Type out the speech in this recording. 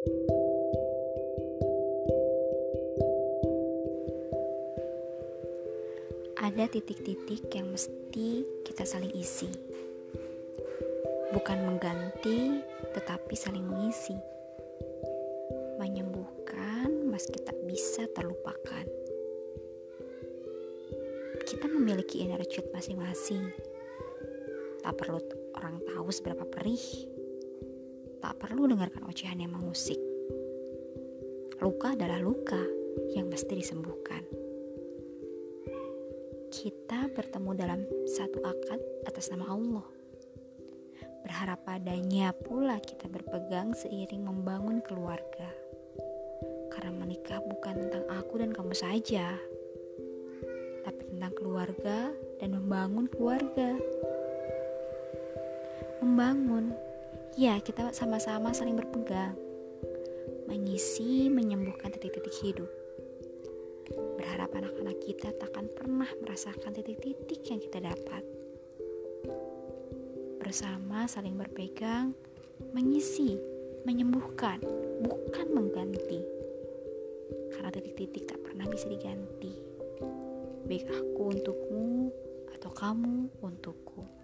Ada titik-titik yang mesti kita saling isi. Bukan mengganti, tetapi saling mengisi. Menyembuhkan meski tak bisa terlupakan. Kita memiliki child masing-masing. Tak perlu orang tahu seberapa perih. Tak perlu dengarkan ocehan yang mengusik. Luka adalah luka yang mesti disembuhkan kita bertemu dalam satu akad atas nama Allah. Berharap padanya pula kita berpegang seiring membangun keluarga. Karena menikah bukan tentang aku dan kamu saja, tapi tentang keluarga dan membangun keluarga. Membangun, ya kita sama-sama saling berpegang, mengisi, menyembuhkan titik-titik hidup berharap anak-anak kita takkan pernah merasakan titik-titik yang kita dapat. Bersama saling berpegang, mengisi, menyembuhkan, bukan mengganti. Karena titik-titik tak pernah bisa diganti. Baik aku untukmu atau kamu untukku.